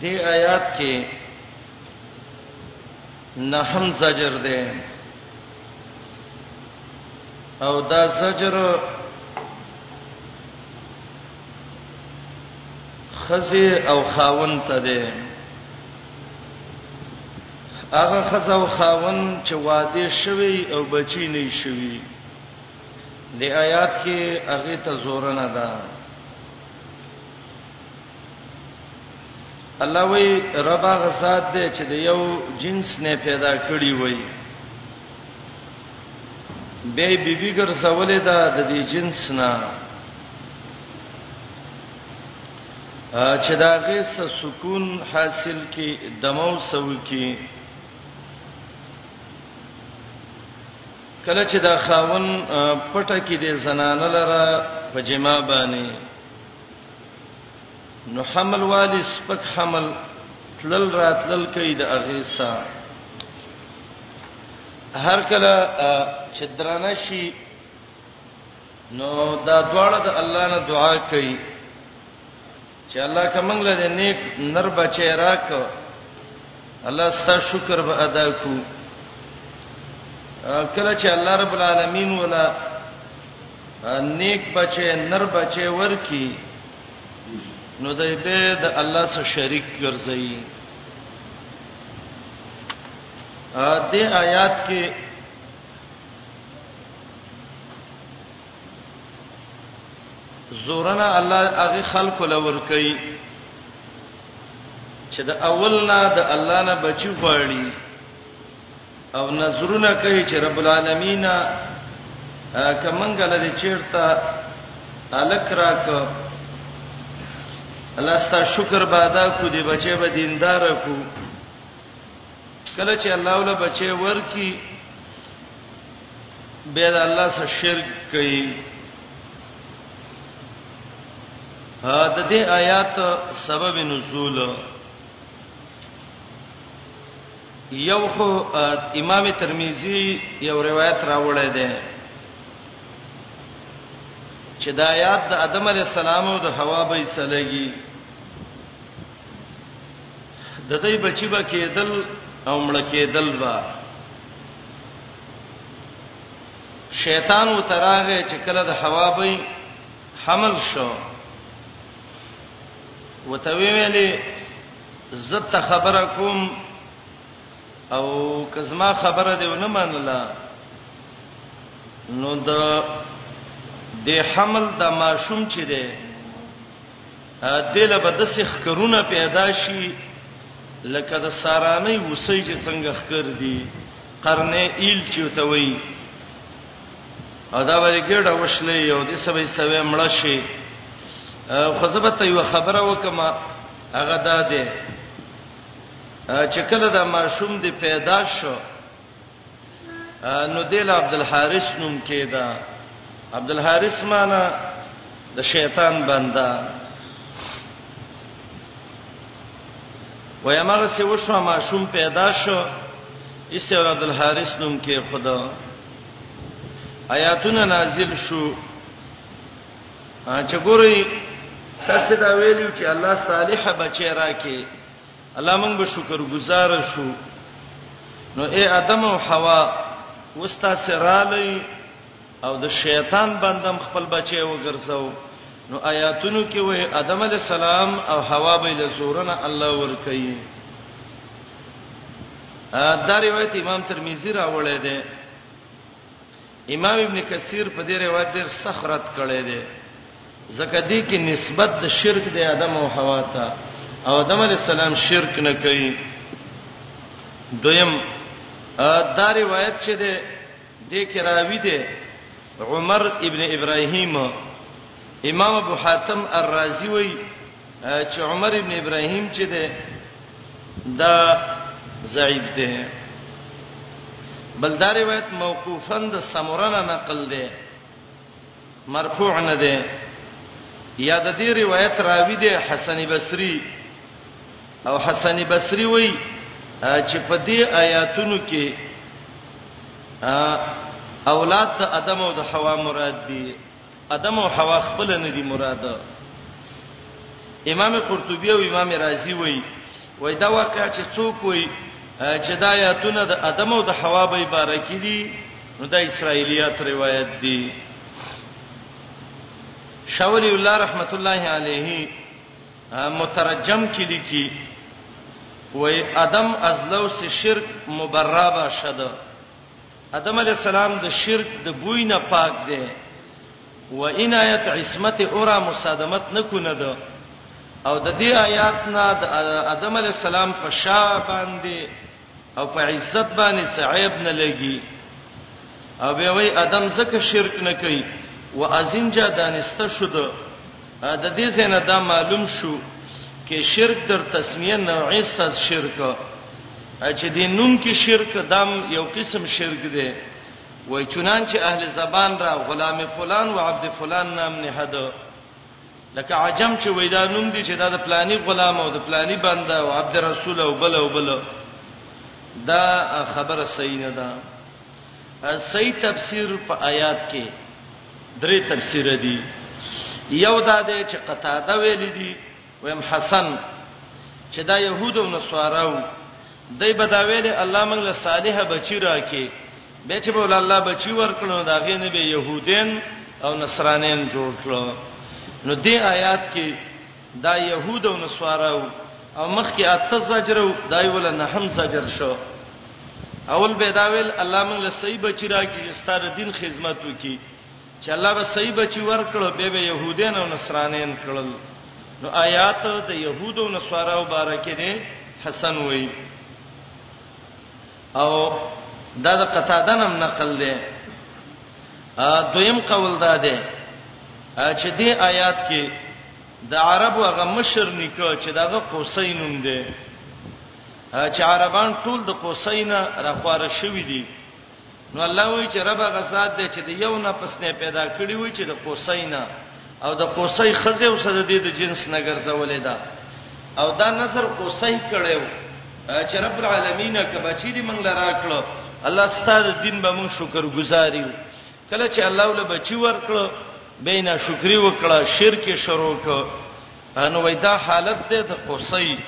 دې آیات کې نهم زجر دی او دا زجر خزه او خاون ته دی هغه خزه او خاون چې واده شوی او بچی نه شوی د آیات کې هغه ته زور نه ده الله وی رب هغه ذات دی چې د یو جنس نه پیدا کړی وای به بیبي ګرځولې ده د دې جنس نه چې دا غي سکون حاصل کی دمو سو کی کله چې دا خاون پټه کې د زنانه لره په جما باندې نو حمل والی سپک حمل تلل راتلل کوي د اغه سا هر کله چې درانه شي نو دا دواړه د الله نه دعا کوي چې الله کومنګ له نیک نر بچی راک الله ستا شکر به ادا کو کله چې الله رب العالمین ولا نیک بچي نر بچي ورکی نو دای به د الله سره شریک ګرځي ا دې آیات کې زورنا الله هغه خلق لور کوي چې د اولنا د الله نه بچی غواړي او نظرونه کوي چې رب العالمین کمنګ لري چیرته الک راک الله ستا شکر بادا کو دی بچي به دیندار کو کله چې الله ول بچي ورکی به الله سره شرک کوي د دې آیات سبب نزول یو خو امام ترمذی یو روایت راوړی دی چې د آیات د آدم علی السلام او د حوا به سلګي د دې بچی به کېدل او مړ کېدل به شیطان و تراغه چې کله د حوا به حمل شو وتوی ویلې زه ته خبره کوم او کزما خبره دی ونه منله نو د د حمل د ماشوم چې دی دله به د سخ کرونه پیدا شي لکه د سارانې وسی چې څنګه خکر دي قرنه ایل چې توي ادا باندې ګډه وشلې یو د سبې استوي مړ شي خو زبته یو خبره وکما هغه دا دی چې کله دا ماشوم دی پیدا شو نو دل عبد الحارث نوم کېدا عبد الحارث معنی د شیطان بندا ویمغه سی وشو ماشوم پیدا شو ایسه عبد الحارث نوم کې خدا آیاتونه نازل شو چې ګوري تاسو دا ویلو چې الله صالح بچی راکې الله موږ به شکر گزار شو نو اے ادم او حوا وستا سرالې او د شیطان بندم خپل بچی وګرځاو نو آیاتونو کې وې ادم علی السلام او حوا به له زورنا الله ور کوي دا روایت امام ترمذی راوړی دی امام ابن کثیر په دې روایت ډیر سخت رد کړی دی ځکه دې کې نسبت د شرک د ادم او حوا ته او ادم علی السلام شرک نه کوي دویم دا روایت چې ده د کې راوی دی عمر ابن ابراهیم امام ابو حاتم الرازی وی چې عمر ابن ابراهيم چې ده دا ضعیف ده بل دا روایت موقوفا د سمورانه نقل ده مرفوع نه ده یا د دې روایت راوی ده حسن بصري او حسن بصري وای چې په دې آیاتونو کې اولاد د ادم او د حوا مراد دي ادم او حوا خپل نه دي مراد امام قرطبي او امام رازي وایي وای دا واقعا چې څوک وایي چې دا آیاتونه د ادم او د حوا به عبارت دي نو دا اسرایلیات روایت دي شاولی الله رحمت الله علیه مترجم کې لیکي وای ادم از لوس شرک مبرابه شد ادم علیه السلام د شرک د بوی نه پاک دی و عنایت عصمت اورا مصادمت نکونه ده او د دې آیات نه د ادم علیه السلام په شا باندې او په عزت باندې څه عیب نه لګي او به وای ادم زکه شرک نه کوي و ازنجا دانسته شو ده د دې ځای نه دا معلوم شو کې شرک در تسمیه نوعي ستاس شرک چې د نوم کې شرک دام یو قسم شرک دی وای چنانچه اهل زبان را غلام فلان او عبد فلان نام نه هدا لکه عجم چې وای دا نوم دی چې دا د پلانی غلام او د پلانی بنده او عبد رسول او بل او بل دا خبره صحیح نه ده صحیح تفسیر په آیات کې درې تفسیر دي یو دا دی چې قتاده ویل دي ویم حسن چې دا يهود او نصاراو دای بداویل الله موږ له صالحه بچی راکې به چې بول الله بچی ورکړو دا غي نه به يهودین او نصرانین جوړ کړو نو دې آیات کې دا یهود او نصارا وو او مخکې اته زجر وو دای ول نه هم زجر شو اول به دا ویل الله موږ له صحیح بچی راکړي ستاره دین خدمت وکي چې الله به صحیح بچی ورکړو به به يهودین او نصرانین کړل نو آیات د يهود او نصارا مبارکې دي حسن وای او دا د قتاده نم نقل دی دویم قول دا دی چې دې آیات کې د عربو هغه مشر نیکه چې دغه قصي نوم دی چې عربان ټول د قصینا راخواره شوی دي نو الله وی چې رب هغه ذات دی چې د یو نه پسنه پیدا کړی وی چې د قصینا او د قصي خزه او سره د جنس نه ګرځولې ده او دا نظر قصي کړو چې رب العالمین کبه چې دې منګل راکړو الله ستاسو دین به مون شکر گزاریو کله چې الله ول بچی ورکړو به نه شکرې وکړه شرک شروع ک نو وای دا حالت دې د قصي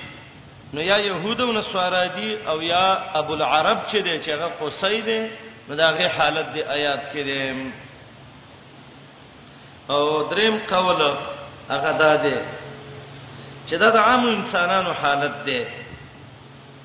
نو یا يهودو نو سوارا دي او یا ابو العرب چې دې چې هغه قصي دې نو دا غي حالت دې آیات کې دې او دریم قول هغه دا دې چې دا د عام انسانانو حالت دې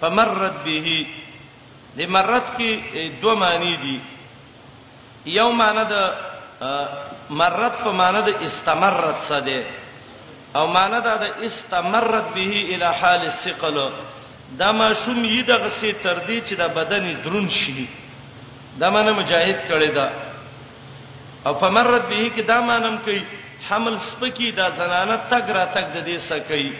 فمرت به د مرت کې دوه معنی دي یو معنی د مرت په معنی د استمرت څه ده او معنی دا د استمرت به اله حال الثقل دا ما شوم یی دغه سي تر دې چې د بدن درون شي دا معنی مجاهد کړي دا او فمرت به کې دا معنی کوي حمل سپکی دا زنانه تګ را تګ د دې سکه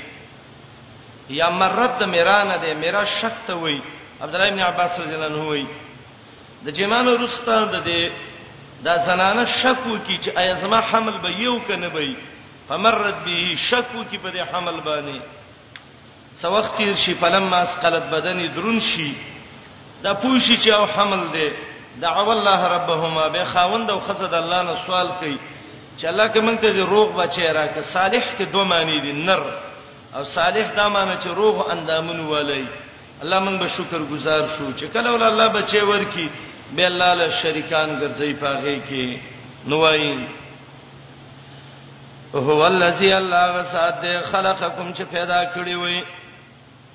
یا مرت د میرانه دی میرا شک ته وای عبد الله ابن عباس رضی الله عنه وای د جمانو رستا د دې دا زنانه شکو کی چې آیا زما حمل به یو کنه به فمرت به شکو کی په دې حمل باندې سوخت شي فلما اسقلت بدني درون شي دا پوه شي چې او حمل دی دعو الله ربهما به خاوند او خزه د الله نه سوال کوي چې الله کې موږ ته روغ بچی راکې صالح کې دوه معنی دي نر او صالح دا معنی چې روغ اندامون ولای الله موږ به شکر گزار شو چې کله ول الله بچی ورکی به الله له شریکان ګرځي پاغه کې نوای هو الذی الله غسات خلقکم چې پیدا کړی وي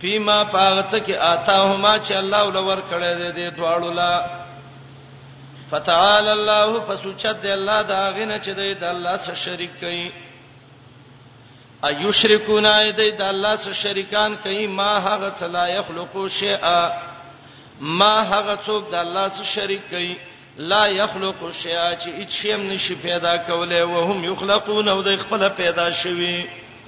فيما فاغت کې آتاهما چې الله ولور کړی دی د دواړو لا فتعال الله فسوچت دی الله دا غنه چې دی د الله سره شریک کړي ايشركون ايدي د الله سره شریکان کوي ما هغه لا يخلقو شيئا ما هغه څوک د الله سره شریک کوي لا يخلق شيئا چې هیڅ شی هم نشي پیدا کولای او هم يخلقون او د خپل پیدا شوی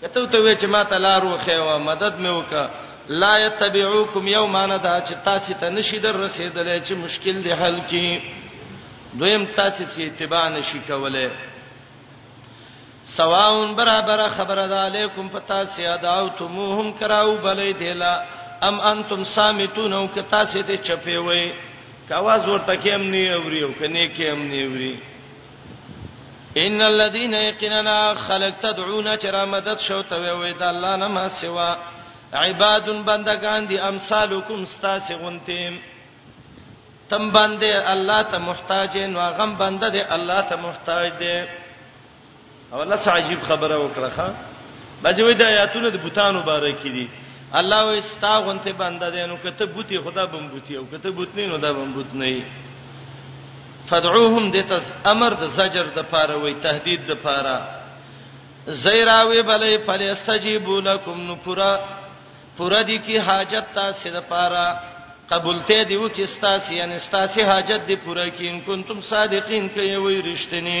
که ته ورته ووایې چې ما ته لار وښیوه، مدد مې وکړه، لا یتبعوکم یو معنی دا چې تاسې ته نه شي در رسېدلی چې مشکل دې حل کړي، دویم تاسې پسې اتباع نه شي کولی. سواء برابره خبره ده علیکم په تاسې ادعوتموهم که راوبلئ دې له ام انتم صامتون او که تاسې دې چپې وئ، که اواز ورته کېم نه یې اوري او که نې کېم نه یې اوري. ان الذين يقيننا خلق تدعون چر مدد شو ته وې د الله نه ما سوا عباد بندگان دي امثالکم استاس غنتیم تم باندې الله ته محتاج نو غم بنده دې الله ته محتاج دې اوله څه عجیب خبره وکړه ښا بعضی وای د آیاتونو د بوتانو باره کې دي الله وای ستا غونته بنده دی نو کته بوتي خدا بم بوتي او کته بوت نه نو دا بم بوت نه فدعوهم دته امر د زجر د پاره وای تهدید د پاره زیراوی بلې فلستجیب لکم نو پورا پورا دي کی حاجت تاسو د پاره قبولته دی و کی تاسو یعنی تاسو حاجت دی پورا کی ان کنتم صادقین کوي وای رښتینی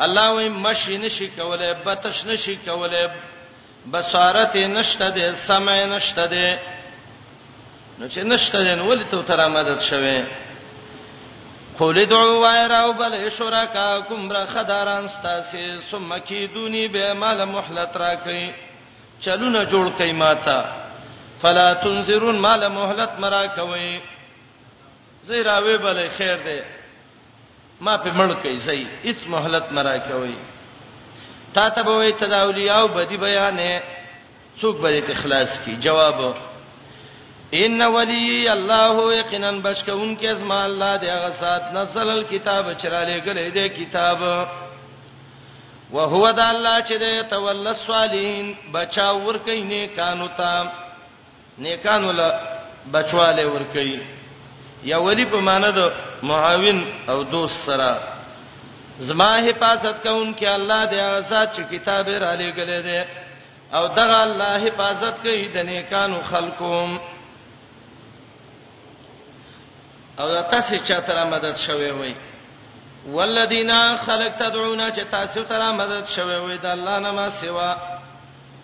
الله وای مشي نشي کوله بتش نشي کوله بصارت نشته ده سمع نشته ده نو چې نشته ده نو ولې ته تر مدد شوه قول ادعوا وایراو بل شرکاکم را خداران استاسه ثم کیدونی به مال مهلت راکئ چلونه جوړ کئ ماته فلا تنذرون مال مهلت مرا کوئ ځئ راوې بلئ خیر دی ما په مړ کئ ځئ هیڅ مهلت مې راکوي تا ته به وې تداولیاو بدی بیانې څوک به دې اخلاص کی جواب ان ولی الله یقینا بشکون کې از ما الله دې هغه سات نزل الكتاب چراله ګلې دې کتاب وهو د الله چې دې تول الصالحین بچا ور کینې کانو تام نیکانو له بچوالی ورکوي یا ولی په معنی د معاون او دوست سره زما حفاظت کوونکی الله دی هغه ذات چې کتاب یې را لېږلی دی او دغه الله حفاظت کوي د نیکانو خلکو او دا تاسو چا تر مدد شوي وي والذین خلق تدعون چې تاسو تر مدد شوي وي د الله نه ما سوا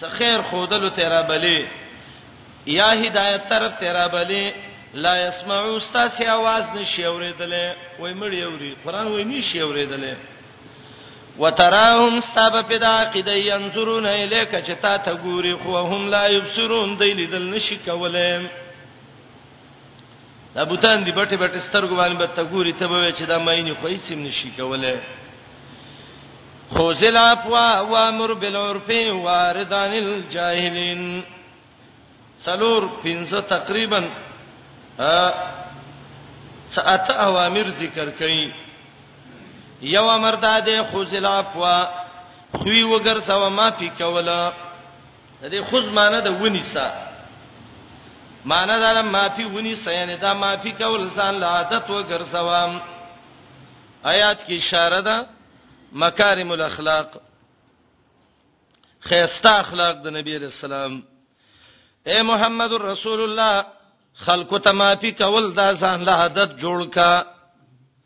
څه خیر خودلو ته را بلی یا هدایت طرف ته را بلی لا يسمعوا استاس आवाज نشي اوریدلې وای مړی اوري قران وای نشي اوریدلې وتراهم استاب پدا عقیده ينظرون الیک چتا ته ګوري خو هم لا يبصرون دی لیدل نشي کولای دا بوتان دی بټه بټه سترګو باندې به تګوري ته به چې دا ماینه خو هیڅ هم نشي کوله خوزل افوا وامر بالعرف واردان الجاهلین سلور پنځه تقریبا ا ساعت اوامر ذکر کړي یو امر ده د خوزل افوا خوې وګر سوا ما پی کوله د دې خذ معنی د ونیسا معنی دا معافي ونیسا یعنی دا معافي کول ځان له عادت وګرځوام آیات کې اشاره ده مکارم الاخلاق خيستا اخلاق د نبی رسول الله اے محمد رسول الله خلق ته معافي کول دا ځان له عادت جوړ کا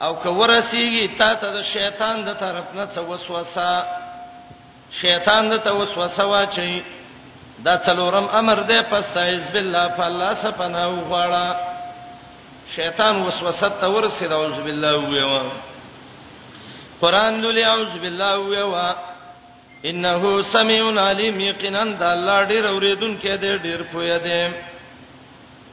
او که ورسیږي تا ته د شیطان د طرف نه څه وسوسه شیطان د ته وسوسه واچي دا څلورم امر ده پس تعذ بالله فالله سپنا وغواړه شیطان وسوسه ته ورسید اعوذ بالله ویوا قران لولي اعوذ بالله ویوا انه سميع عليم یقینا د الله ډیر اوریدونکو دی ډیر پوهه دی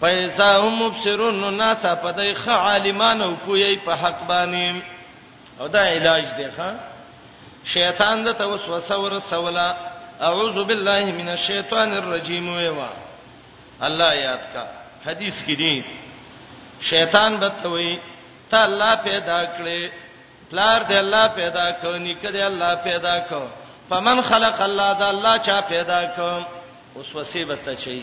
فاذا هم مبصرون نو ناڅا په دای خ عالمان او پوی په حق باندې او دا علاج دی ښا شیطان د توسوسه ور سولا اعوذ بالله من الشیطان الرجیم ویوا الله یاد کا حدیث کې دی شیطان بتوي ته الله پیدا کړې پلار دې الله پیدا کړ نیکه دې الله پیدا کړ فمن خلق الله دا الله چا پیدا کړ اوس وسیبت چي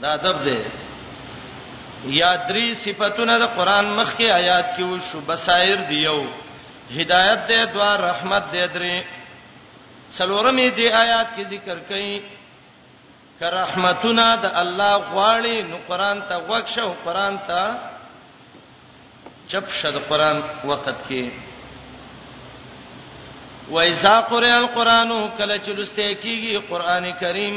دا ادب دی یا درې صفاتونه د قران مخ کې آیات کې وشو بصائر دی یو هدایت دی دوا رحمت دی درې سلورمې دی آیات کې ذکر کړي که رحمتونه د الله غواړي نو قران ته وښه او قران ته چپ شد قران وخت کې وایذا قرئ القرآن کله چې لسته کیږي قران کریم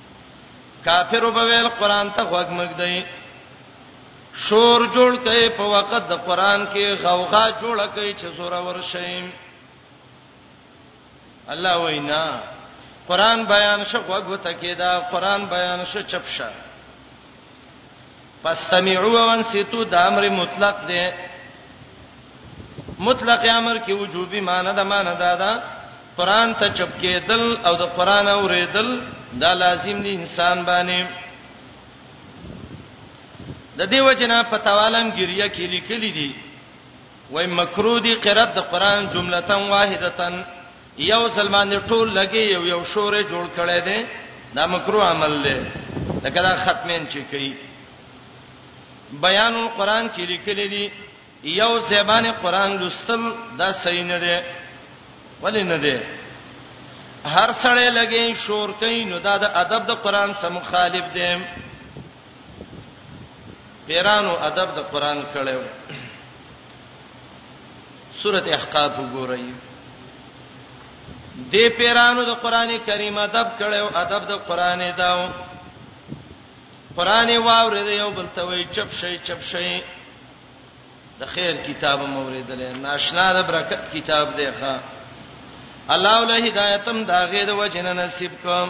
کافر به ویل قران ته غوږ مګدای شور جوړ کړي په وخت د قران کې غوغا جوړ کړي چې زوره ورشي الله وینا قران بیان شو غوږ وته کېدا قران بیان شو چپ شه فاستمعوا وانصتوا دا امر مطلق دی مطلق امر کې وجوبي معنی ده معنی ده دا قران ته چپ کېدل او د قران اورېدل دا لازم دي انسان باندې د دې وجنه په توالم ګریه کې لیکلي دي وای مکرو دي قرات د قران جملتان واحدتان یو ځل باندې ټول لګي یو یو شورې جوړ کړي دي دا مکروه عمل دی لکه دا ختمین چې کوي بیان القرآن کې لیکل دي یو زبان قرآن لوستل دا صحیح نه دی ولې نه دی هر سړی لګي شور کوي نو دا د ادب د قرآن سره مخالف دی پیرانو ادب د قرآن کړو سورته احقاف وګورئ دې پیرانو د قران کریم ادب کړو ادب د قران داو قران واورې دی یو بل ته وای چپ شي چپ شي د خیر کتاب موریدل ناشنا د برکت کتاب دی ښا الله له هدایتم داغه د وجنه نصیب کوم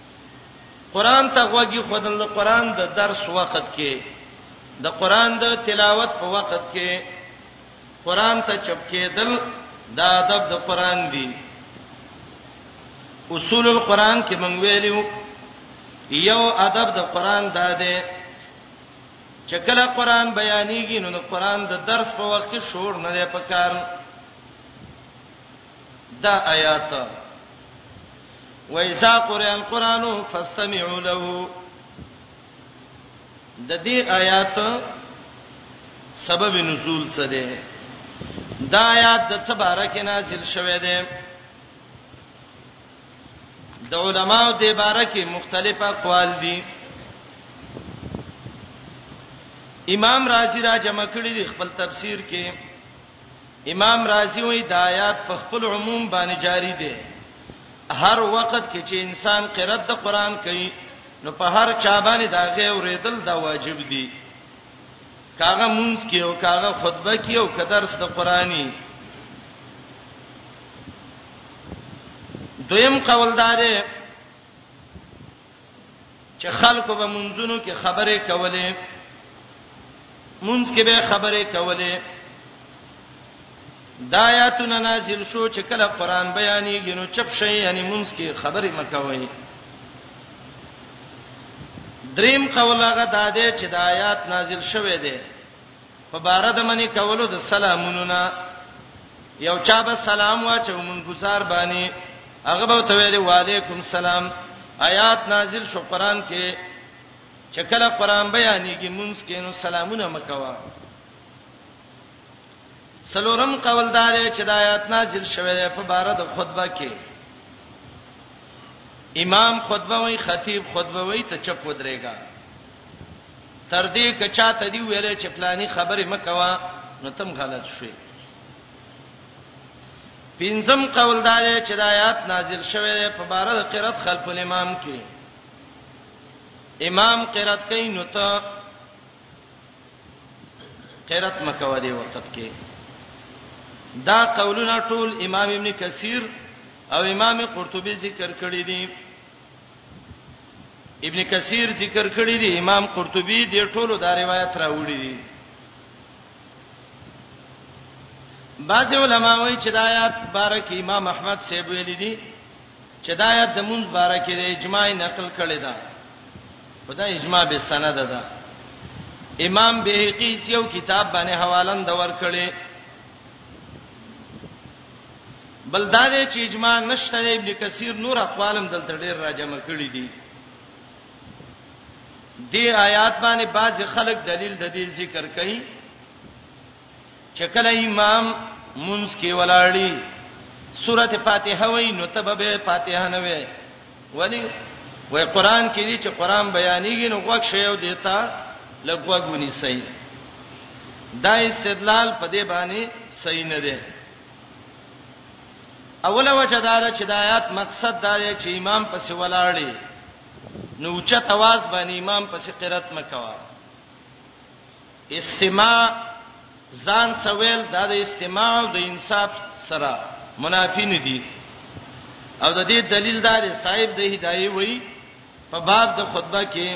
قران ته غوږی خودل د قران د درس وخت کې د قران د تلاوت په وخت کې قران ته چپ کېدل دا ادب د قران دی اصول القرآن کې مونږ ویلو یو ادب د قرآن دا دی چې کله قرآن بیانېږي نو د قرآن د درس په وخت کې شور نه دی پکار دا آیات وایذا قرئ القرآن فاستمعوا له د دې آیات سبب نزول څه دی دا آیات د څه باره کې نازل شوه دی د علماو د باره کې مختلف اقوال دي امام رازی را جمع کړی دی خپل تفسیر کې امام رازی وایي دا آیات په خپل عموم باندې جاری دی هر وخت کې چې انسان قرات د قران کوي نو په هر چا باندې دا غي اوریدل دا واجب دي کاغه مونږ کې او کاغه خطبه کې او کدرس د قرآني دویم قوالدار چې خلکو به منځونو کې خبرې کولې منځ کې به خبرې کولې دا آیاتونه نازل شو چې کله قران بیانېږي نو چپ شي یعنی منځ کې خبرې مکوي دریم قول هغه دا دی چې دا آیات نازل شوه دی په بار د منی کولو د سلامونو نه یو چا به سلام واچو مون گزار باندې هغه به ته ویل وعلیکم سلام آیات نازل شو قران کې چکله قران بیانېږي مونږ کې نو سلامونه مکوا سلورم قول دار چې د آیات نازل شوه په بار د خطبه کې امام خطبه وای خطیب خطبه وای ته چپ ودرېګا تر دې که چاته دی ویلې چې پلاني خبرې مکوا نو تم غلط شوې پنځم قول دا دی چې د آیات نازل شوه په بار د قرات خلف الامام کې امام قرات کوي نو ته قرات مکوا دی وخت کې دا قولونه ټول امام ابن کثیر او امام قرطبي ذکر کړی دي ابن کثیر ذکر کړی دی امام قرطبی دی ټولو دا روایت راوړی دی بعض علما وایي چې دا آیات بارک امام احمد سیب ویل دي چې دا آیات د مونږ بارک دی اجماع نقل کړی دا خدا اجماع به سند ده امام بهقی یو کتاب باندې حوالن د ور کړی بل دا دی چې اجماع نشته ابن کثیر نور اقوالم دلته ډیر راجمع کړی دي دی آیات باندې بعض خلک دلیل د دې ذکر کوي چې کله امام منځ کې ولاړی سورته فاتحه وای نو ته به فاتحه نه وای ولی وای قران کې دي چې قران بیانېږي نو وګ شی او دیتا لګوګ ونی سي دا استدلال په دې باندې صحیح نه دی اوله وجه دا ده چې د آیات مقصد دا دی چې امام پسې ولاړی نو چت आवाज باندې امام پسې قرات مکوا استماع، ځان څه ویل دا د استماع او د انصات سره منافي نه دي. او د دې دلیل دا دی صاحب د هدايه وایي په باب د خطبه کې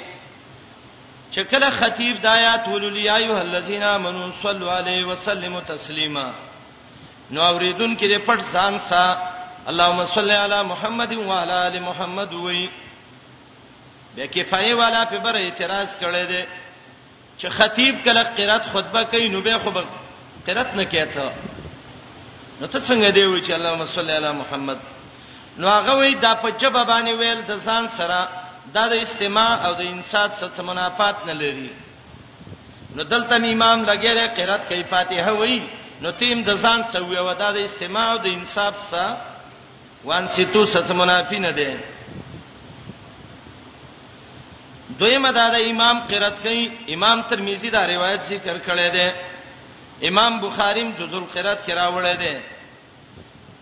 چې کله خطیب د آیات ولولي ایه الذین آمنو صلوا علیه وسلموا تسلیما نو اوریدون کې د پټ ځان سره اللهم صل علی محمد و علی ال محمد وی به کفایه والا په بر اعتراض کړی دی چې خطیب کله قرات خطبه کوي نو به خو به قرات نه کېته نو ته څنګه دی وی چې اللهم صل علی محمد نو هغه وی دا په جبه باندې ویل د ځان سره دا د استماع او د انصات څخه منافات نه لري نو دلته امام لګیره قرات کوي فاتحه وی نو تیم د ځان سوی و دا د استماع او د انصاف سره وان سیتو سس منافی نه ده دویمه دا د امام قرات کوي امام ترمذی دا روایت ذکر کړی دی امام بخاریم جزء القرات کې راوړی دی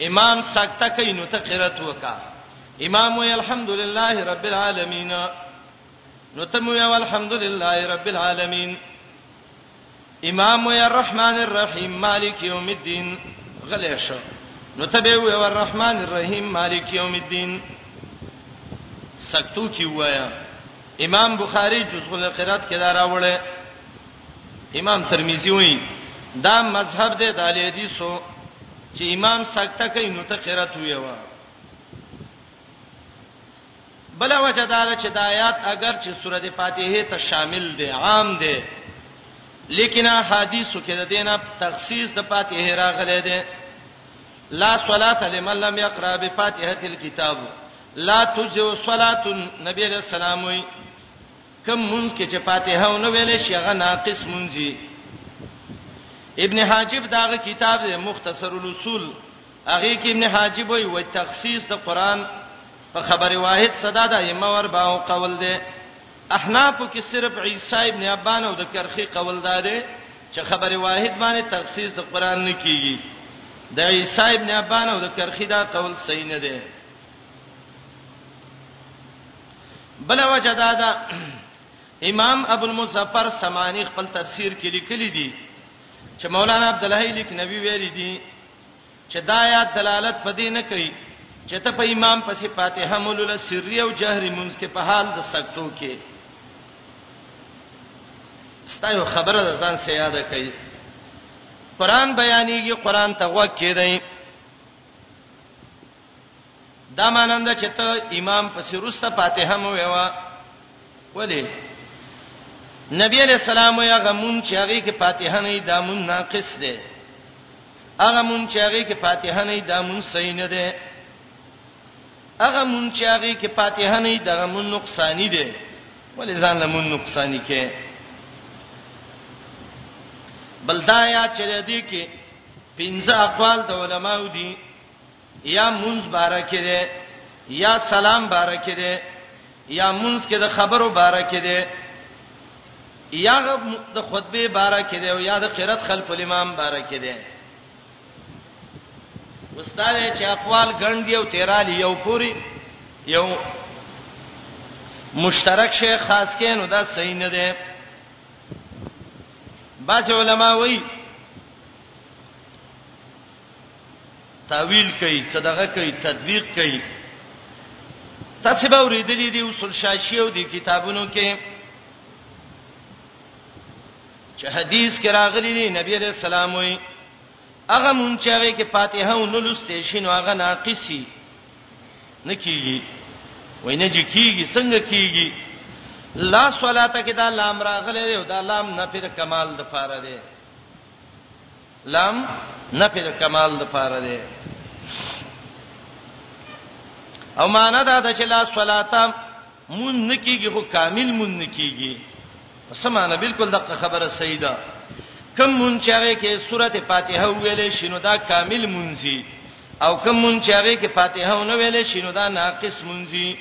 امام سکته کوي نو ته قرات وکا امام وی الحمدلله رب العالمین نو ته مو الحمدلله رب العالمین امام وی الرحمن الرحیم مالک یوم الدین غلی شو نو ته به وی الرحمن الرحیم مالک یوم الدین سکتو کی وایا امام بخاری جزء القرات کې دا راوړل امام ترمذی وی دا مذهب دی د حدیثو چې امام سکته کوي نو ته قرات ویوا بل وجه دا ده چې د آیات اگر چې سورته فاتحه ته شامل دی عام دی لیکن احادیثو کې د دینه تخصیص د فاتحه راغلی دی لا صلاه لمن لم يقرأ بفاتحه الكتاب لا تجزئ صلاه نبی علیہ السلام وی کم مونږ کې چې فاتحه او نو ویلې شي هغه ناقص مونږی ابن حاجب داغه کتاب دی مختصر الاصول هغه کې ابن حاجب وی و تخصیص د قران په خبره واحد صدا د ائمه ور باو قول دی احناف کې صرف عیسی ابن ابان او د کرخی قول دا دی چې خبره واحد باندې تخصیص د قران نه کیږي د عیسی ابن ابان او د کرخی دا قول صحیح نه دی بل وجه دا ده امام ابو المظفر سمانی خپل تفسیر کې لیکلی دی چې مولانا عبد الحی لیک نبی ویری دی چې دا آیات دلالت په دې نه کوي چې ته په امام پسې فاتحه مولوله سری او جهري منځ کې په حال د سکتو کې ستایو خبره ده ځان سي یاد کړئ قران بیانېږي قران ته وکړئ دا مانند چې ته امام پسې روسته فاتحه مو ویوا ولی نبی علیہ السلام یا غمون چې هغه کې فاتحه نه دا مون ناقص دی هغه مون چې هغه کې فاتحه نه دا مون صحیح نه دی هغه مون چې هغه کې فاتحه نه دا مون نقصانی دی ولی ځان له مون نقصانی کې بلدایا چې دې کې پنځه اقوال د علماو دي یا مونږ باره کې ده یا سلام باره کې ده یا مونږ کې د خبرو باره کې ده یا د خطبه باره کې ده او یا د قرات خلف الامام باره کې ده استاد چې اقوال ګڼدي او تیرال یو پوری یو مشترک شیخ خاص کینو دا صحیح نه ده بعض علما وایي تاویل کوي څه دغه کوي تطبیق کوي تاسو به ورېدلې دي اصول شاشي او دي کتابونو کې چې حدیث کې راغلي دي نبی عليه السلام وي هغه مونږ چې هغه کې فاتحه او نلوستې شینو هغه ناقصي نه کیږي وای نه جی کیږي څنګه کیږي لا صلاته کې دا لام راغله او دا لام نفي د کمال د پاره دی لام نفی د کمال د پاره دی او معنا دا ده چې لا صلاتا مون نکیږي خو کامل مون نکیږي سمانه بالکل دغه خبره صحیح ده کم مون چې هغه کې سورته فاتحه ویلې شینو دا کامل مونږي او کم مون چې هغه کې فاتحه نه ویلې شینو دا ناقص مونږي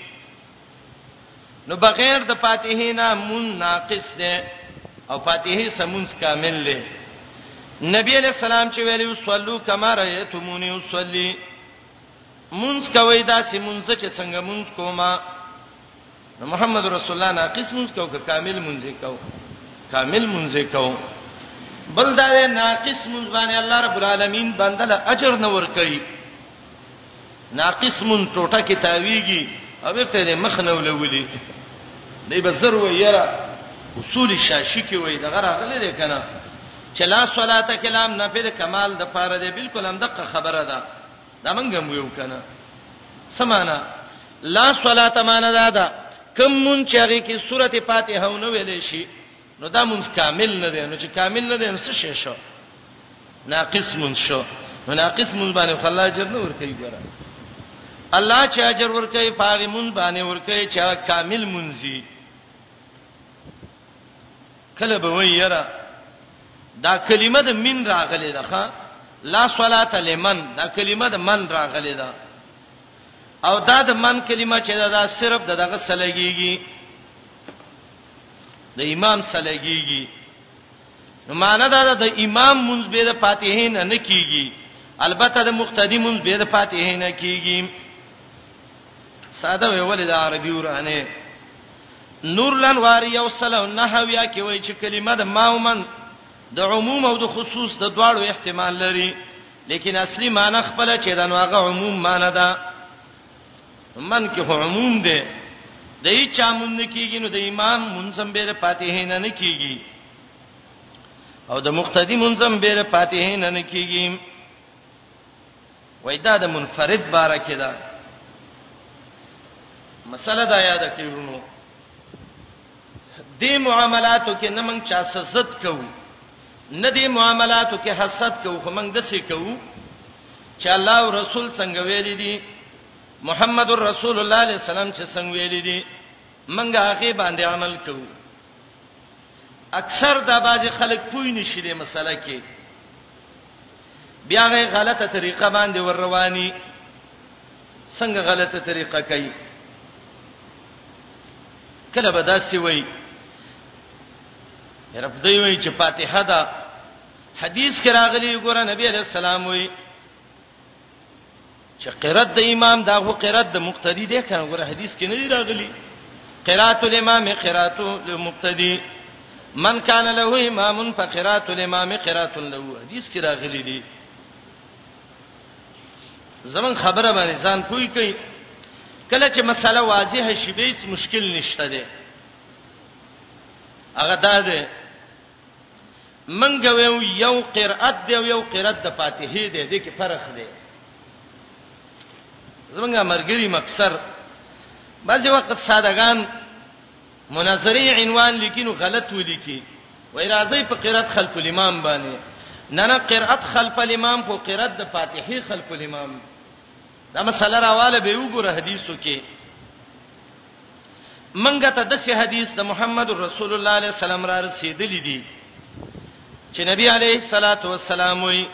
نو بغیر د فاتحه نه مون ناقص ده او فاتحه سمونس کامل ده نبی علیہ السلام چې ویلو صلو کما رایتمونی وصلی مونږ کوي دا چې مونږ چې څنګه مونږ کوما نو محمد رسول الله ناقص مونږ کو که کامل مونږ کو کامل مونږ کو بل دا ناقص مونږ باندې الله رب العالمین بندل اجر نه ور کوي ناقص مون ټوټه کې تاویږي او بیرته دې مخ نه ولولي دی به زر وي یرا اصول شاشي کې وي دغه راغلي دی کنه چې لا صلاته کلام نه په کمال د پاره دی بالکل هم دغه خبره ده دا مونږ هم یو کنه سمانا لا صلاته معنا ده کوم مون چې هغه کې سورته فاتحه ونه ویلې شي نو دا مونږ کامل نه دی نو چې کامل نه دی نو څه شي شو ناقص مونږ شو نو ناقص مونږ باندې خلا اجر نه ور کوي ګره الله چې اجر ور کوي پاغي مونږ باندې ور کوي چې کامل مونږي کله به ویرا دا کلمه د من راغلې ده ښا لا صلات لمن دا کلمه د من راغلې ده او دا د من کلمه چې دا صرف دغه سلګيږي د امام سره لګيږي نو معنی دا ده د امام منځ به د فاتحه نه نه کیږي البته د مقتدی منځ به د فاتحه نه کیږي ساده ویول د عربي ورانه نور لنوار یو سلو نحویا کې وایي چې کلمه د ماومن د عموم او د خصوص د دواړو احتمال لري لیکن اصلي معنی خپل چې د نوغه عموم معنی ده من کې خو عموم دی د هیڅ چا مون نه کیږي نو د امام منظم به فاتحه نه نه کیږي او د مقتدی منظم به فاتحه نه نه کیږي وای دا د منفرد باره کې ده مسله دا یاد کړئ دې معاملاتو کې نه موږ چا سزت کوو نه دې معاملاتو کې حسد کوو خو موږ د څه کوو چې الله او رسول څنګه ویل دي محمد رسول الله علیه السلام چې څنګه ویل دي موږ هغه باندې عمل کوو اکثر دا باز خلک پوی نشي دې مسله کې بیا غي غلطه طریقه باندې ور رواني څنګه غلطه طریقه کوي کله به داسې وای رب دی وای چې فاتحه دا حدیث کې راغلی ګوره نبی علیہ السلام وای چې قرات د امام دا هو قرات د مقتدی دی کنه ګوره حدیث کې نه دی راغلی قرات الامام قرات المقتدی من کان له امام فقرات الامام قرات له حدیث کې راغلی دی زمون خبره باندې ځان پوي کوي کله چې مسله واضح شي به هیڅ مشکل نشته دی هغه دا دی منګه ویو یو قرأت دی یو قرأت د فاتحه دی د کې فرق دی زمونږه مرګري مکسر بعضی وخت سادهګان مناظری عنوان لیکینو غلط ولیکي وای راځي په قرات خلف الامام باندې نه نه قرات خلف الامام خو قرات د فاتحه خلف الامام دا مسله راواله به وګوره حدیثو کې منګه ته د سی حدیث د محمد رسول الله علیه السلام را رسیدلې دي چې نبی علیه الصلاۃ والسلام وی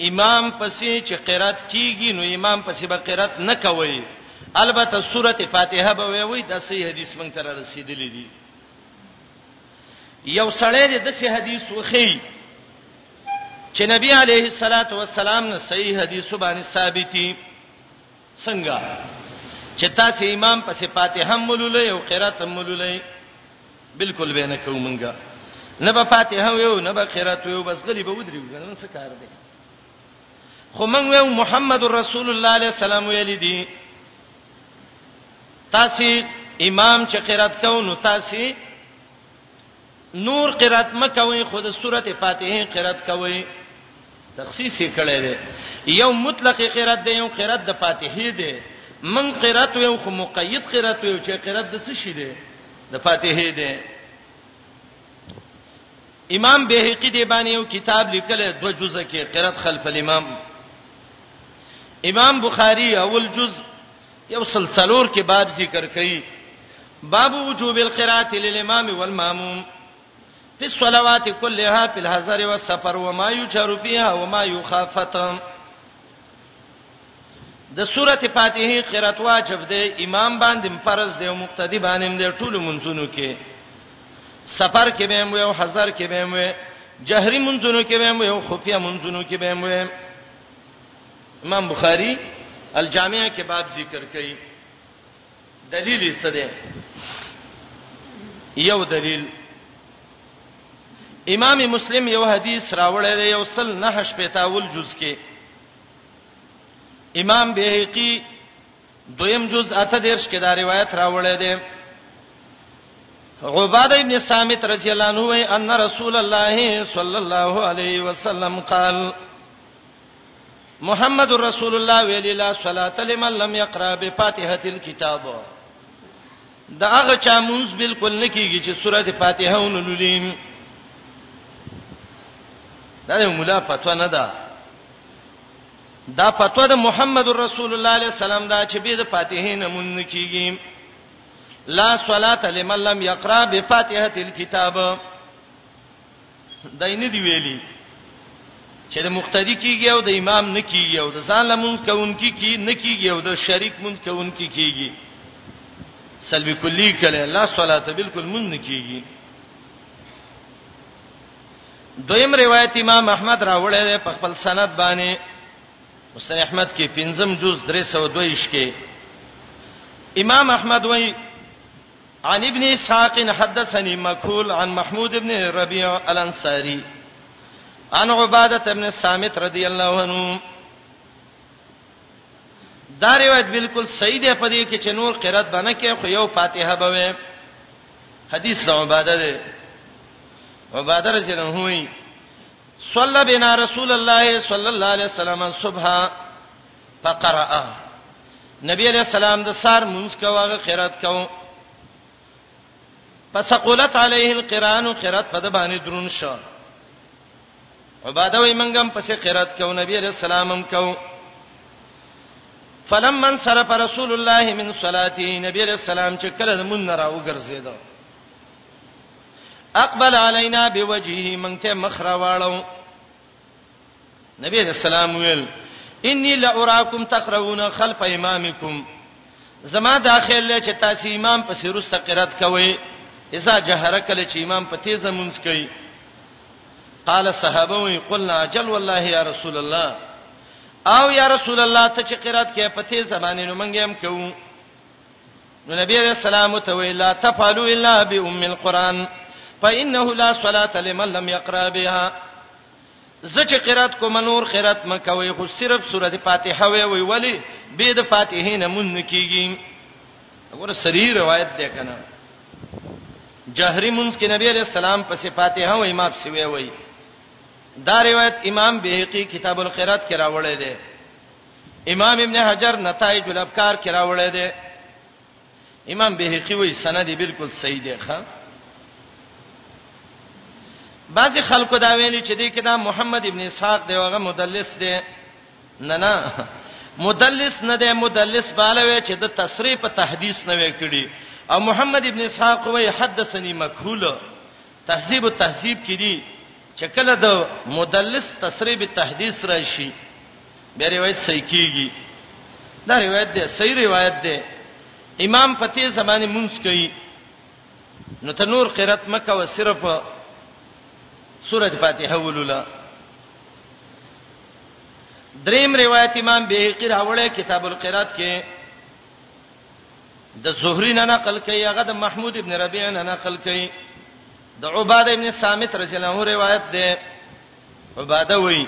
امام پسې چې قرات کیږي نو امام پسې به قرات نه کوي البته سوره فاتحه به وي وي د صحیح حدیث مونږ تر رسیدلې دي یو سړی د دې حدیث وخی چې نبی علیه الصلاۃ والسلام نه صحیح حدیث باندې ثابتي څنګه چې تاسو امام پسې فاتحه هم ولولئ او قرات هم ولولئ بالکل به نه کوو مونږه نه به فاتحه ویو نه به قرات ویو بس غلی به ودریو ګنن څه کار دی خو مونږ ویو محمد رسول الله علیه السلام ویل دي تاسو امام چې قرات کوو نو تاسو نور قرات مکوي خو د سورته فاتحه قرات کوي تخصیص یې کړی دی یو مطلق قرات دی یو قرات د فاتحه دی من قرات یو خو مقید قرات یو چې قرات د څه شي دی د فاتحه دی امام بهقي دی باندې یو کتاب لیکل دو جزء کې قرات خلف الامام امام بخاری اول جزء یو سل څلور کې باب ذکر کړي باب وجوب القراءه للامام والماموم في الصلوات كلها في الحضر والسفر وما يجهر فيها وما يخافت د سوره فاتحه قرات واجب ده امام باندې فرض ده او مقتدی باندې ده ټول منځونو کې سفر کې به مو او حضر کې به مو جهري منځونو کې به مو او خفیا منځونو کې به مو امام بخاری الجامع کې باب ذکر کړي دلیل یې څه دی یو دلیل امام مسلم یو حدیث راوړی دی یو سل نه شپتاول جز کې امام بهقی دویم جز اته دیرش کې دا روایت راوړی دی عباده ابن صامت رضی الله عنه وی ان رسول الله صلی الله علیه وسلم قال محمد رسول الله ویلی لا صلات لمن لم يقرأ بفاتحه الكتاب دا هغه چا مونږ بالکل نکیږي چې سورته فاتحه ونلولیم دا یو مولا فتوا نه ده دا فتوا د محمد رسول الله علیه السلام دا چې به د فاتحه نه مونږ نکیږي لا صلات لمن لم يقرأ بفاتحه الكتاب دای نه دی ویلي چې د مقتدی کیږي او د امام نه کیږي او د ځان لمونځ کوونکی کی نه کیږي او د شریک مونږ کوونکی کیږي سلب کلی کله لا صلات بالکل مونږ نه کیږي دویم روایت امام احمد راوړی دی په خپل سند باندې مستر احمد کې پنځم جز 322 کې امام احمد وایي عن ابن اسحاق حدثني مكحول عن محمود ابن ربيع الانصاري عن عباده ابن الصامت رضي الله عنه دا روایت بالکل صحیح دی په دې کې چې نور قرات باندې کې خو یو فاتحه به وي حدیث د عباده دی عباده رضی الله عنه وی صلی بنا رسول الله صلی الله علیه وسلم صبح فقرأ نبی علیہ السلام د سار مونږ کواغه قرات کو فسقلت علیه القران قرات په د باندې درون شو عباده وي منګم پسې قرات کو نبی علیہ السلام هم کو فلما انصرف رسول الله من صلاته نبی علیہ السلام چې کله مون نه راو ګرځیدو اقبل علينا بوجهه مونږ ته مخ راواړو نبی علیہ السلام ویل انی لاراکم تقرؤون خلف امامکم زما دا خیال لري چې تاسو امام په سیروسته قرات کوي اذا جهره کله چې امام په تیزه مونږ کوي قال صحابه وی قلنا جل والله یا رسول الله او یا رسول الله ته چې قرات کې په تیزه باندې نو مونږ هم کوو نو نبی علیہ السلام ته وی لا تفعلوا الا بام القران فانه لا صلاه لمن لم يقرا بها زچ قرات کو منور قرات مکوي خو صرف سوره فاتحه وی وی ولی به د فاتحه نه مون کیږي وګوره سری روایت ده کنه جهري مونږ کې نبی عليه السلام په صفاته هم امام سوي وي دا روایت امام بهقي کتاب الخيرات کې راوړی دی امام ابن حجر نتایج الافکار کې راوړی دی امام بهقي وایي سند یې بالکل صحیح دی ښا بعضی خلکو دا ویلي چې دې کې دا محمد ابن اسحاق دی هغه مدلس دی نه نه مدلس نه دی مدلس بالوي چې د تصریح په تحدیث نه وکړي او محمد ابن اسحاق وایي حدثني مکحول تهذیب التهذیب کې دي چې کله د مدلس تصریح به تحدیث راشي به روایت صحیح کیږي دا روایت دی صحیح روایت دی امام پتی زمانه مونږ کوي نو ته نور قرات مکه و صرف سوره فاتحه ولولا دریم روایت امام بیهقی راوړی کتاب القرات کې د زهری نه نقل کوي هغه د محمود ابن ربیع نه نقل کوي د عباده ابن صامت رضی الله عنه روایت ده عباده وی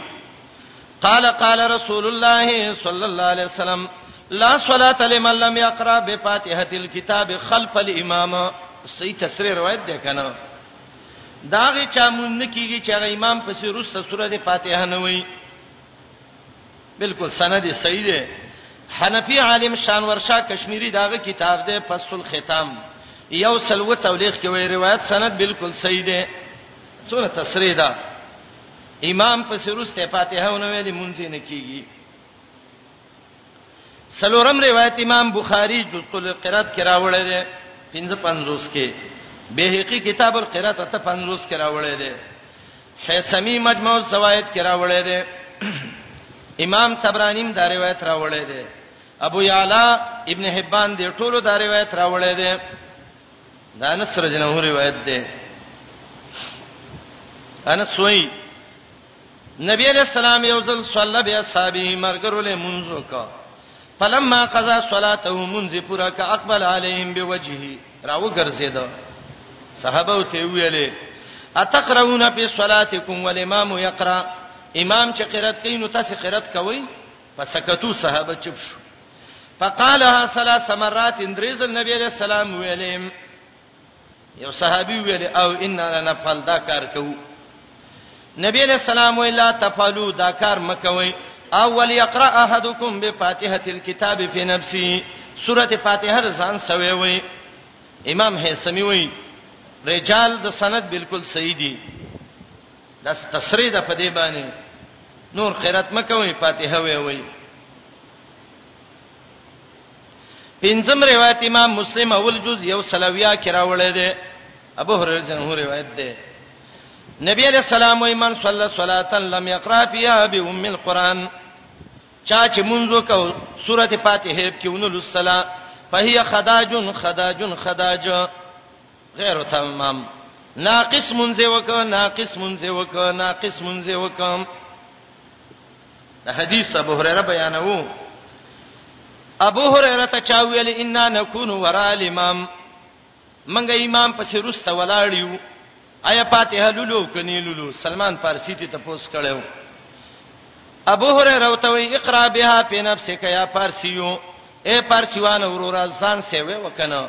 قال قال رسول الله صلی الله علیه وسلم لا صلاه لمن لم يقرا بفاتحه الكتاب خلف الامام صحیح تفسیر روایت ده کنه داغه چا مونږ نه کیږي چې هغه امام پسې روسته سورته فاتحه نه وایي بالکل سند صحیح ده حنفی عالم شانور شاه کشمیری داغه کتاب ده فصل الختام یو سلوت اولیخ کې وی روایت سند بالکل صحیح ده څوره تصریح ده امام پسې روسته فاتحه ونه ویلې مونږ یې نکېږي سلورم روایت امام بخاری جزء القرات کې راوړی دی 55 کې بهقي کتاب القرات ته 55 کې راوړی دی حسمی مجموع الزوائد کې راوړی دی امام طبرانی دا روایت راوړی دی ابو یعلا ابن حبان دې ټولو دا روایت راوړی دی دا انس رضی الله عنه روایت ده انس وای نبی علیہ السلام یو ځل صلی بیا صحابه مرګرو له منځ وکړه فلما قضا صلاته منذ پورا ک اقبل علیهم بوجهه راو ګرځیدا صحابه ته ویلې اتقرؤون فی صلاتکم والامام یقرأ امام چې قرات کوي نو تاسو قرات کوئ فسکتو صحابه چپ شو فقالها ثلاث مرات اندریز نبی علیہ السلام ویلې یو صحابي ویلې او ان لنا فل دا کار کوو نبی علیہ السلام ویلا تفعلوا دا کار مکوئ اول یقرا احدکم بفاتحه الكتاب فی نفسی سوره فاتحه ځان سوي وي امام هیثمی وي رجال د سند بالکل صحیح دي دا تصریح ده په دې باندې نور قرات مکوئ فاتحه وي وي پنځم روایت امام مسلم اول جز یو سلویا کې راوړی دی ابو هريره څخه روایت دی نبی علیہ السلام و ایمان صلی صلاتا لم یقرا فیها بام القران چا چې منځو کو سورته فاتحه کې ونل الصلا فهي خداج خداج خداج غیر تمام ناقص منځه وک ناقص منځه وک ناقص منځه وک د حدیث ابو هريره بیانوو ابو هريره ته چا ویل ان نكون وراء الامام منګه امام پسې روسته ولاړیو آیا فاتحه لولو کني لولو سلمان فارسی ته تپوس کړو ابو هريره ته وی اقرا بها په نفسك يا فارسيو اے فارسيوان وروره ځان سیوي وکنه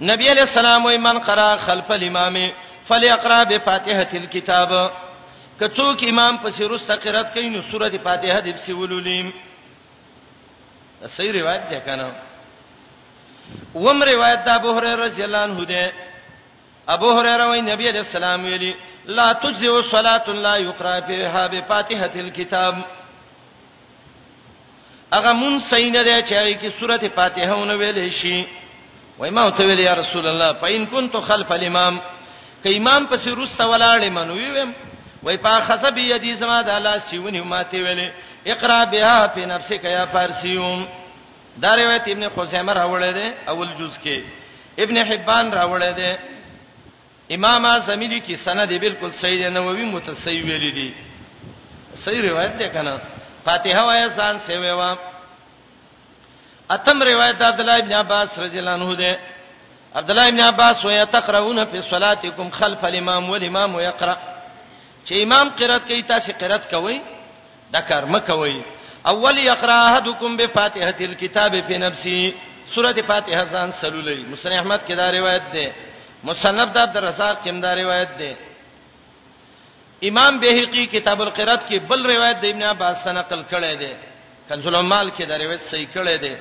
نبی علیہ السلام وی من قرأ خلف الامام فليقرأ بفاتحه الكتاب کڅوک امام پسې رسته قرات کین نو سوره فاتحه دې پسې ولولیم صحیح روایت ده کنه وم روایت د ابو هريره رضی الله عنه ده ابو هريره وی نبی علیہ السلام ویلی لا تجزئ صلاه لا يقرأ فيها بفاتحه الكتاب هغه مون صحیح نه دی چې هغه کې سورته فاتحه ونه ویلې شي وای ما ته ویل یا رسول الله فإن كنت خلف الامام ک امام پسې روسته ولاړې منوي ویم وای په خسب یدی زما د الله سیونی ماته ویلې اقرا بها په نفسک یا فارسیوم دا روایت ابن خزیمه راوړی دی اول جز کې ابن حبان راوړی دی امام اعظمی دی کی سند بالکل صحیح دی نووی متصحیح ویلی دی صحیح روایت ده کنه فاتحه وای ځان سی وای وا اتم روایت د عبد الله ابن عباس رضی الله عنه ده عبد الله ابن عباس وای تقرؤون فی صلاتکم خلف الامام والامام یقرأ چې امام قرات کوي تاسو قرات کوئ دا کار مکوئ اول یقرا احدکم بفاتحه الكتاب فی نفسی سوره فاتحه ځان سلولې مسلم احمد کې دا روایت ده مصنف د عبد الرزاق کې دا روایت ده امام بهقي کتاب القرات کې بل روایت د ابن عباس نقل کړی دی کنز العمال کې دا روایت صحیح کړی دی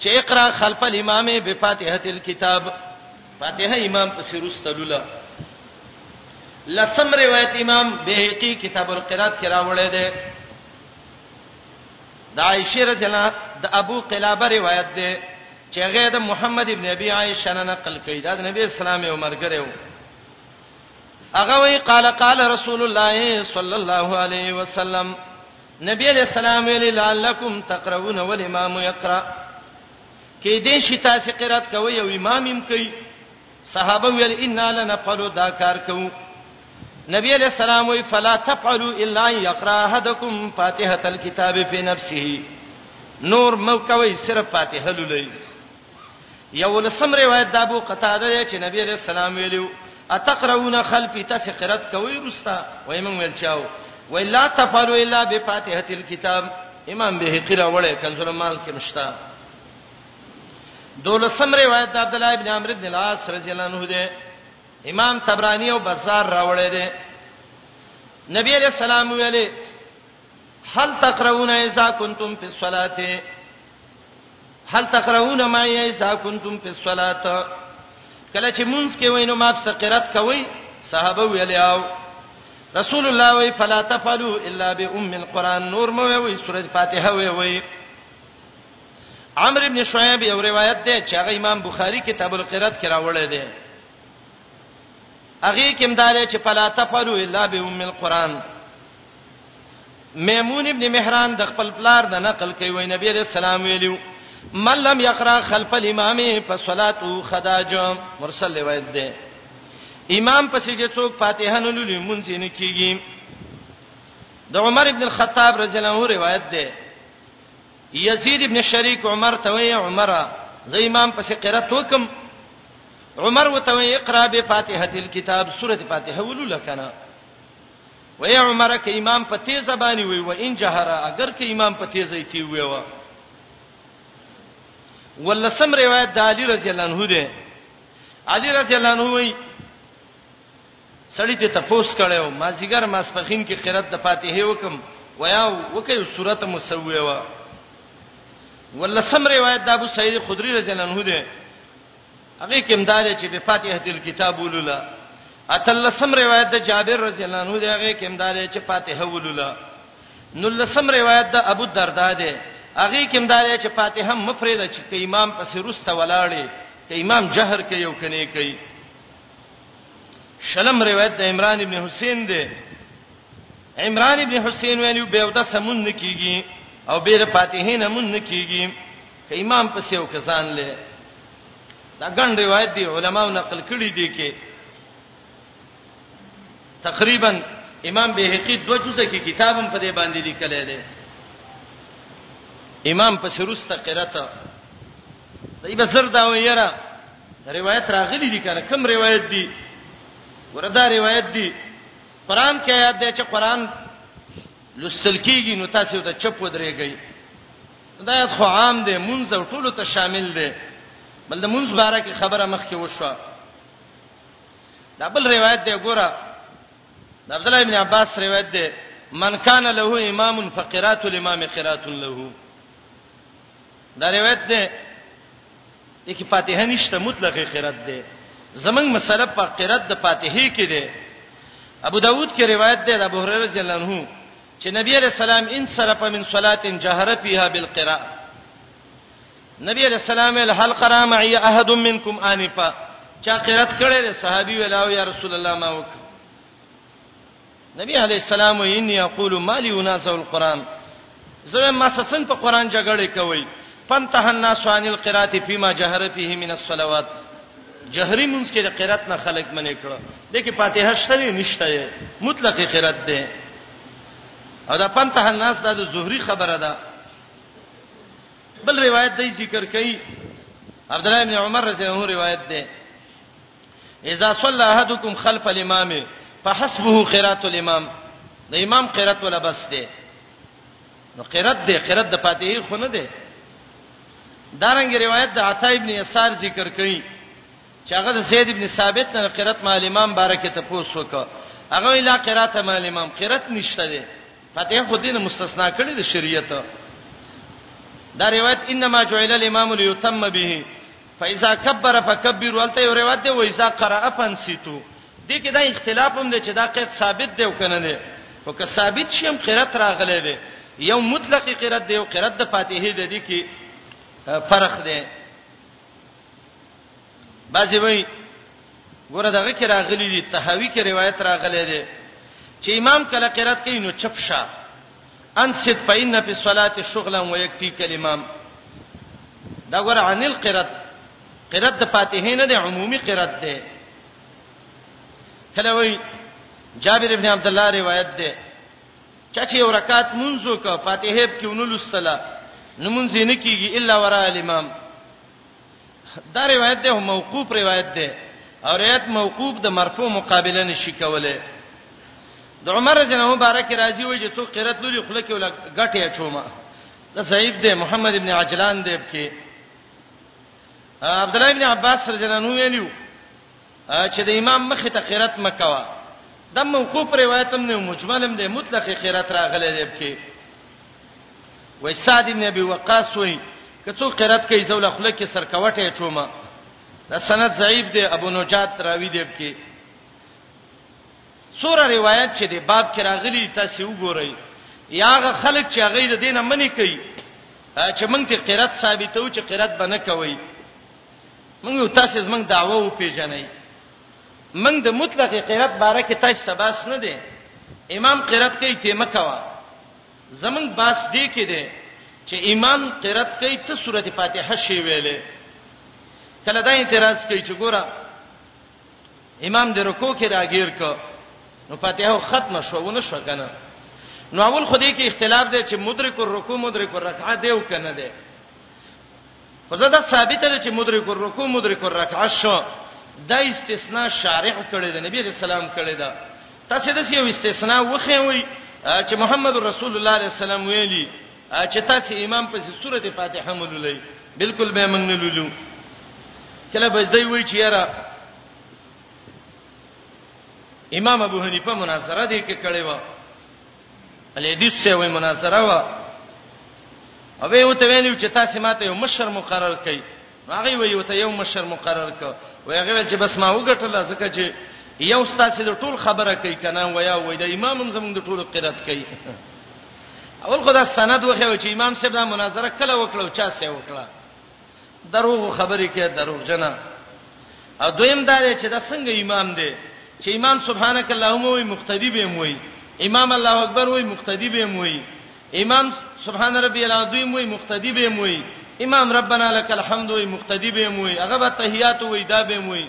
چې اقرا خلف الامام بفاتحه الكتاب فاتحه امام پسې رستلوله لسم روایت امام بهقي کتاب القرات کې راوړی دی د عائشه رضی الله د ابو قلابه روایت دی چې هغه د محمد ابن ابي عائشه نه نقل کړي دا د نبی اسلام یو مرګره و هغه وی قال قال رسول الله صلی الله علیه وسلم نبی علیہ السلام ویلی لعلکم تقرؤون والامام یقرأ کې دې شي تاسو قرات کوي او امام هم کوي صحابه ویل ان لنفعل دا کار کوو نبی علیہ السلام وی فلا تفعلوا الا یقرأ احدکم فاتحه الكتاب فی نفسه نور مو کوي صرف فاتحه لولئ یولسم روایت د ابو قتاده دی چې نبی علیہ السلام ویلو اتقرؤون خلفی تاسو قرات کوي رستا وای مونږ ویل چاو وای لا تفعلوا الا بفاتحه الكتاب امام به قرا وړه کنزل مال کې مشتا دولسم روایت د عبد الله ابن عمرو بن العاص رضی الله عنه دی امام تبرانی او بازار راوړی دی نبی علیہ السلام ویلي هل تقرؤون اذا کنتم فی الصلاه هل تقرؤون ما اذا كنتم في الصلاه کله چې مونږ کې وینو ما په قرات کوي صحابه ویل او رسول الله وی فلا تفعلوا الا بام القران نور مو وی سوره فاتحه وی وی عمرو ابن شعیب یو روایت ده چې هغه امام بخاری کتاب القرات کې راوړی دی هغه کوم دار چې فلا تفعلوا الا بام القران میمون ابن مهران د خپل پلار د نقل کوي وای نبی عليه السلام ویلو من لم يقرأ خلف الامام فصلاته خداج مرسل روایت ده امام پسې چې څوک فاتحه نه لولي مونږ نه کیږي د عمر ابن الخطاب رضی الله عنه روایت ده یزید ابن شریک عمر ته وی عمره زه امام پسې قرات وکم عمر وته وی اقرا به فاتحه الكتاب سوره فاتحه ولول کنه وی عمره که امام په تیزه باندې وی و ان جهره اگر که امام په تیزه تی وی و ولسم روایت د علی رضی الله عنه ده علی رضی الله عنه وی سړی ته تپوس کړو ما زیګر ماسپخین کې قرات د فاتحه وکم ویا وکي سورته مسویه ولسم روایت د ابو سعید خدری رضی الله عنه ده هغه کوم دا چې به فاتحه تل کتاب ولولا اتلسم روایت د جابر رضی الله عنه دی هغه کوم دا چې فاتحه ولولا نو لسم روایت د ابو الدرداء دی هغه کوم دا چې فاتحه مفرده چې کې امام پسې روسته ولاړې کې امام جهر کې یو کني کوي شلم روایت د عمران ابن حسین دی عمران ابن حسین ویلو به ودا سمون نکیږي او به فاتحه نه مون نکیږي که امام پسې او که ځان له دا ګڼ روایت دی علماو نقل کړی دی کې تقریبا امام بهقي دوه جزء کې کتابم په دې باندې لیکل دی امام په سروسته قرات دی بسر دا ویرا روایت راغلی دي کنه کم روایت دي وردا روایت دي قران کې آیات دی چې قران لوستل کیږي نو تاسو ته چپ ودرېږئ هدایت خو عام دی مونږ او ټولو ته شامل دی بل د مونږ باره کې خبره مخ کې وشو دا بل روایت دی ګوره د عبد الله ابن عباس روایت دی من کان له امام فقرات الامام قرات له دا روایت دی یکي فاتحه نشته مطلقه قرات دی زمنګ مسله په قرات د فاتحه کې دی ابو داود کې روایت دی د ابو هريره رضی الله عنه چې نبی علیہ السلام ان صرف من صلات جهر فيها بالقراءه نبی علیہ السلام هل قرأ معي احد منكم انفا چا قرات کړي صحابي ویلاو یا رسول الله ما وک نبی علیہ السلام ویني یقول مالی وناسو القران زه ما سسن په قران جګړه کوي فانتهى الناس عن القراءة فيما جهر فيه من الصلوات جهري مونږ کې د قرات نه خلق منې کړو د کې فاتحه شته نشته مطلق قرات ده او دا فانتهى الناس دا د زهري خبره ده بل روایت دی ذکر کړي عبد الله بن عمر رضی الله عنه روایت ده اذا صلى احدكم خلف الامام فحسبه قراءه الامام د امام قرات ولا بس ده نو قرات دی قرات د فاتحه خو نه دی دارنګ روایت د عطا ابن یسار ذکر کړي چې هغه د زید ابن ثابت نه قرات مال امام بارکه ته پوس وکړه هغه الا قرات مال امام قرات نشته دی فاتحه خو دینه مستثنا کړي د شریعت دا روایت انما جعل الامام ليتم به فاذا كبر فكبر ولته یو روایت دی و اذا قرأ فانصتو دې کې دا اختلاف هم دی چې دا قید ثابت دی او کنه دی او که ثابت شي هم قرات راغلی دی یو مطلق قرات دی او قرات د فاتحه د دې کې فرق دی بعضی وایي ګوره دغه کې راغلي دي تهاوی کې روایت راغلی دی چې امام کله قرات کوي نو چپ شه انصت فإن في الصلاة شغلا ويكفيك الإمام دا ګوره عن القرات قرات د فاتحه نه دی عمومي قرات دی کله وی جابر ابن عبد الله روایت ده چا چې یو رکعت منځو کا فاتحه کې ونلستله نو منځ نه کیږي الا ورا الامام دا روایت ده موقوف روایت ده او روایت موقوف د مرفوع مقابله نشي کوله د عمر جن مبارک راضي وي چې تو قرات لوري خله کې ولا غټه چوما دا صحیح ده محمد ابن عجلان ده کې عبد الله ابن عباس رضی الله عنه ویلو چې د امام مخ ته قرات مکوا د موقوف روایت هم نه مجمل هم دی مطلق قرات راغلی دی په وای سعد ابن ابي وقاص وای کڅو قرات کوي زول خلک کې سرکوټه چوما دا سند ضعیف دی ابو نجات راوی دی په څوره روایت چې د باب کې راغلي تاسو وګورئ یا هغه خلک چې هغه د دینه منی کوي چې موږ ته قرات ثابتو چې قرات بنه کوي موږ یو تاسو زمنګ دعوه و پیژنئ موږ د مطلق قرات باره کې تاسو سباس نه دي امام قرات کوي ته مکوا زمنګ باس دی کې دي چې امام قرات کوي ته سورته فاتحه شی ویلې کله دا اعتراض کوي چې ګوره امام د رکوع کې راګیر ک نو فاتحه ختم شو ونه شو کنه نو اول خو دې کې اختلاف دی چې مدرک الرکوع مدرک الرکعه دی او کنه دی خو زه دا ثابت ده چې مدرک الرکوع مدرک الرکعه شو دا استثناء شارع کړی دی نبی رسول الله کړی دا تاسو د یو استثناء وخی وي چې محمد رسول الله صلی الله علیه وسلم ویلي چې تاسو امام په سورته فاتحه مولولې بالکل به موږ نه لولو کله به دوی وی چې یاره امام ابو حنیفه مناظره دې کې کړې و الیدیس سه وی مناظره و او به وته ویلو چې تاسو ماته یو مشر مقرر کړئ نو هغه وی وته یو مشر مقرر ک و هغه ویل چې بس ما وګټل ځکه چې یو ستاسو د ټول خبره کوي کنه ویا وای د امام هم زمونږ د ټولو قرات کوي اول خدا سند وخه او چې امام صاحب دا مناظره کله وکړو چا سه وکړه دروغ خبرې کې دروغ جنا او دویم دا چې دا څنګه امام دی چې امام سبحانك اللهم وي مقتدی به موي امام الله اکبر وي مقتدی به موي امام سبحان ربی العظیم وی مقتدی به موي امام ربنا لك الحمد وی مقتدی به موي هغه به تحیات وی دا به موي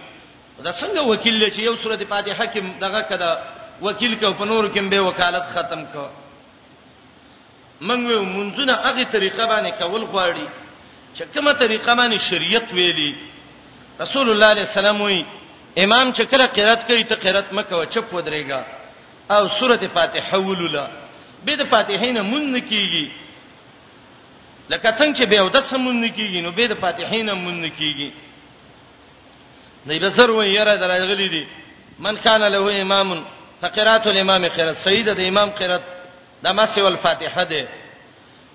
دا څنګه وکیل لچ یو سورته فاتحه کې دغه کده وکیل کو په نور کې به وکالت ختم کو منګو منځونه هغه طریقه باندې کول غواړي چې کومه طریقه باندې شریعت ویلي رسول الله صلی الله علیه وسلم وی امام چې کله قرات کوي ته قرات مکه چپ ودرېګا او سورته فاتحه ولولا به د فاتحې نه مونږ نه کیږي لکه څنګه چې به او د سمون نه کیږي نو به د فاتحې نه مونږ نه کیږي نه به سر وې یاره درغلي دي من کان له امام فقرات الامام قرات سید د امام قرات د مسو الفاتحه ده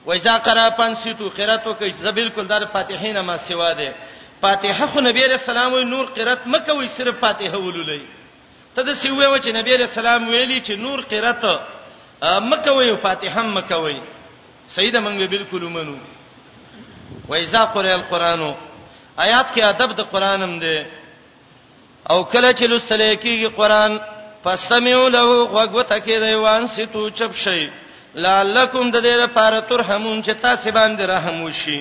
و اذا قرأ پنسیتو قرات وکي زبیل کول د فاتحې نه ما سوا ده فاتحه خو نبی رسول الله نور قرات مکه وي صرف فاتحه ولولئ ته د سیوې و چې نبی علیہ السلام ویلي چې نور قرات مکه وي او فاتحه مکه وي سیدا موږ به بالکل منو و اذا قرئ القرآن آیات کې ادب د قران هم دی او کله چې لوستل کېږي قران فسمعوا له غوغوته کې دی وان ستو چپ شي لعلکم د دې لپاره ترحمون چې تاسو باندې رحم وشي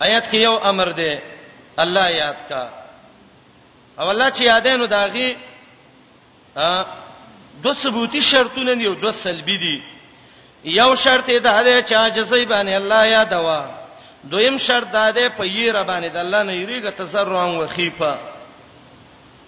آیات کې یو امر دی الله یاد کا او الله چې یادینو داغي دو ثبوتی شرطونه دي او دو سلبي دي یو شرط یې دا دی چې عاجزی باندې الله یاد وا دویم شرط دا دی په یې ربانه د الله نه یریږي تسرع او خیفه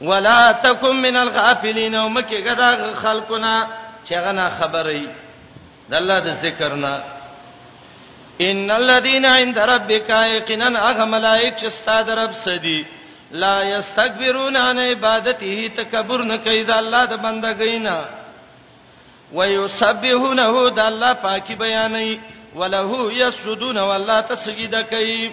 ولا تکم من الغافلین او مکه غدا خلقنا چېغه نه خبرې د الله د ذکر نه ان الذين عند ربك يقينا اغه ملائک چې ستاد رب سدي لا یستكبرون عن عبادته تکبر نه کوي د الله د بندګۍ نه ويسبحونه د الله پاکي بیانې وله یسجدون والله تسجد کوي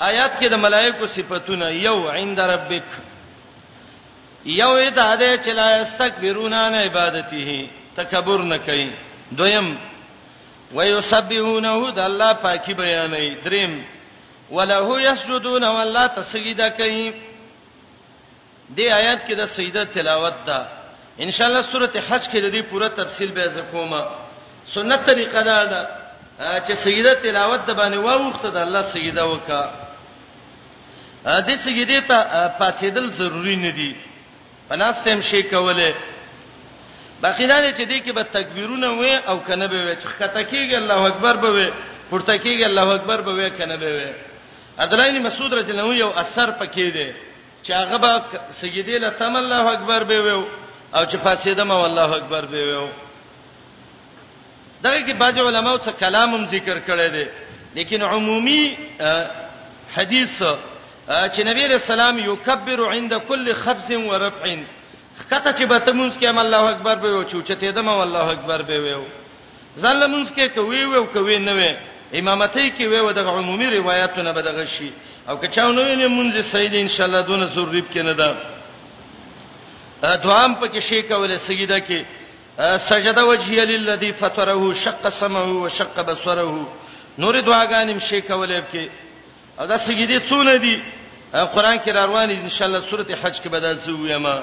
آیات کې د ملائکو صفاتونه یو عند ربک یو دا ده چې لا استكبرون عن عبادته تکبر نه کوي دویم ويسبحونه د الله پاکي بیانې دریم وله یسجدون والله تسجد کوي دې آیات کې د سجده تلاوت ده ان شاء الله سورته حج کې د دې پوره تفصیل به زکوما سنت طریقه ده دا چې سجده تلاوت د باندې واوخته د الله سجده وکا د سجده ته پاتېدل ضروری نه دي پناستم شي کوله باقی دا چې دې کې به تکبیرونه وې او کنه به وې چې خطه کېږي الله اکبر به وې پورته کېږي الله اکبر به وې کنه به وې عبد الله بن مسعود رضی الله عنه یو اثر پکې دی چې هغه به سجدي له تم الله اکبر به ویو او چې فاسیدم الله اکبر به ویو دغه کې باج علماء څخه کلام هم ذکر کړی دی لیکن عمومي حدیث چې نبی رسول الله یکبر عند کل خبز و رفع کته چې به تمونس کې الله اکبر به ویو چې چته دم الله اکبر به ویو ځان لمونځ کې کوي وي او کوي نه وي امامتۍ کې وي و دغه عمومي روایتونه به دغه شي او که چاو نه ویني مونږ سید ان شاء الله دونه ضروري کې نه ده دوام پکې شي کوله سجده کې سجده وجهي للذي فطره شق سمعه وشق بصره نور دعاګانې شي کوله کې او دا سجدي څونه دي قران کې روان دي ان شاء الله سورته حج کې به دا زو یما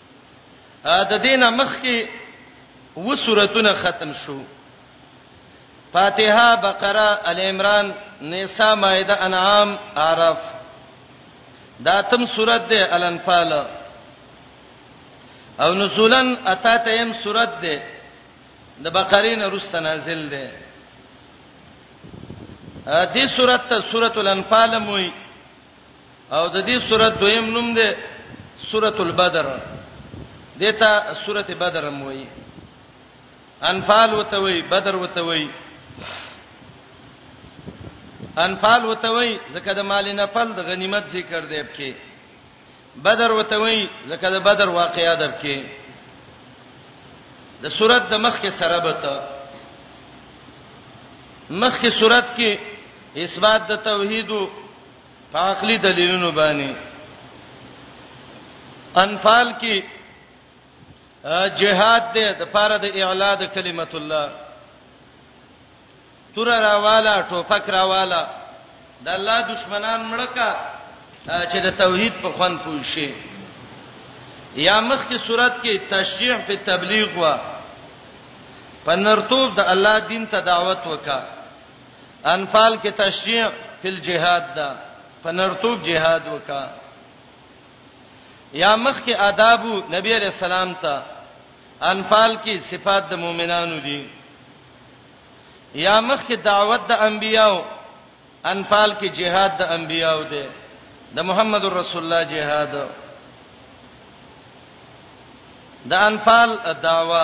د دینه مخ کې و سوراتونه ختم شو فاتحه بقره ال عمران نساء مائده انعام اعراف دا تم سورات ده الانفال او نزولن اتاتهم سورات ده د بقره نه رسته نازل ده دې سورات ته سورۃ الانفال موي او د دې سورته دویم نوم دی سورته البدر دته سورته بدر هم وایي انفال وتوي بدر وتوي انفال وتوي زکه د مال نه پل د غنیمت ذکر دی په کې بدر وتوي زکه د بدر واقعیا در کې د سورته د مخ کې سره بته مخ کې سورته کې اثبات د توحید په عقلي دلیلونو باندې انفال کې جهاد دې د پاره د اعلا د کلمت الله تور راواله ټوپک راواله د الله دشمنان مړکا چې د توحید په خوان پوه شي یا مخ کی صورت کې تشجیع په تبلیغ وا پنرتوب د الله دین ته دعوت وکړه انفال کې تشریع فی الجهاد دا په نرتوب جهاد وکا یا مخ کې آداب نبی علیہ السلام ته انفال کې صفات د مؤمنانو دي یا مخ کې دعوت د انبیاو انفال کې جهاد د انبیاو دی د محمد رسول الله جهاد د انفال دعوه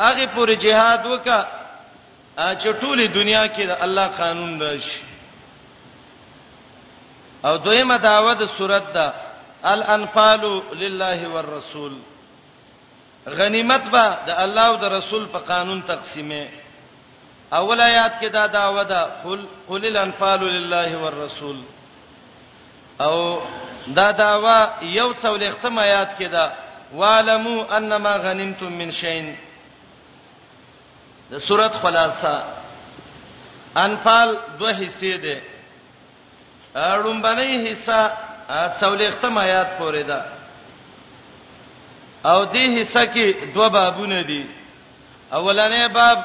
هغه پورې جهاد وکا چې ټوله دنیا کې د الله قانون راشي او دویمه داوه د صورت ده الانفال لله والرسول غنیمت به د الله او د رسول په قانون تقسیمه اول آیات کې دا دعوه ده قل قل الانفال لله والرسول او دا دعوه یو څول ختم آیات کې ده والمو انما غنیمتم من شین د سورۃ خلاصہ انفال دوه حصے ده اړومبنې حصہ څول ختم آیات پورې ده او دې حصہ کې دوه بابونه دي اولنې باب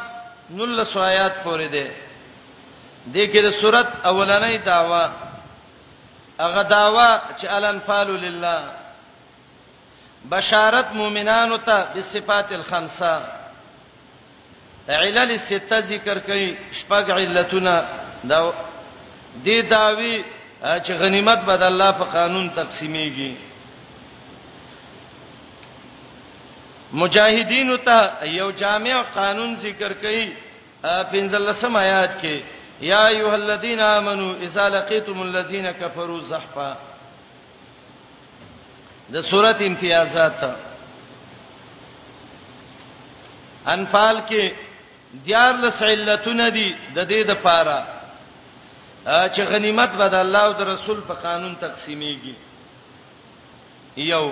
نل سوایات پورې ده د کې د صورت اولنې داوا هغه داوا چې الانفال لله بشارت مؤمنانو ته بالصفات الخمسه علل السته ذکر کړي شپږ علتونه دا دې داوی چې غنیمت بد الله په قانون تقسیمېږي مجاهدینو ته یو جامع قانون ذکر کړي پنځلسم آیات کې یا ایه الذین آمنو اذا لقیتم الذین کفروا زحفا د سورۃ امتیازات انفال کې دیار لس علتونه دي د دې د پاره چې غنیمت به د الله او د رسول په قانون تقسیمیږي یو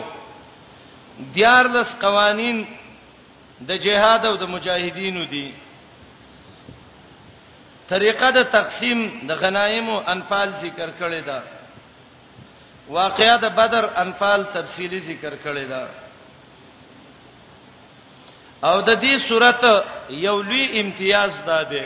دیارلس قوانین د جهاد او د مجاهدینو دي طریقه د تقسیم د غنایم او انفال ذکر کړی دا واقعیا د بدر انفال تفصیلی ذکر کړی دا او د دې صورت یو لوی امتیاز دا دی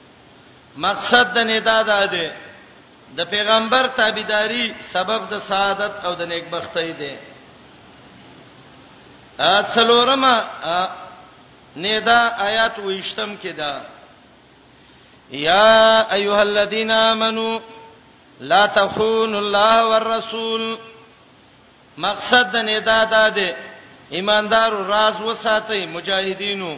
مقصد د ندا دا دی د پیغمبر تابعداري سبب د سعادت او د نیکبختۍ دی ا څلورمه ندا آیات وښتم کې دا یا ایها الذین آمنو لا تخونوا الله والرسول مقصد د ندا دا دی ایماندارو راز وساتئ مجاهدینو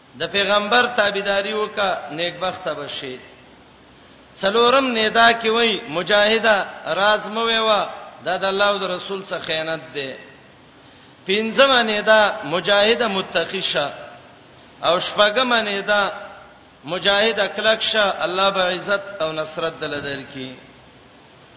د پیغمبر تابعداري وکه نیکبخته به شي څلورم ندا کې وای مجاهده راز مو ویوا دا د الله او د رسول څخه خیانت ده پنځمه ندا مجاهده متقی شه او شپږمه ندا مجاهده کلک شه الله به عزت او نصرت دل درکې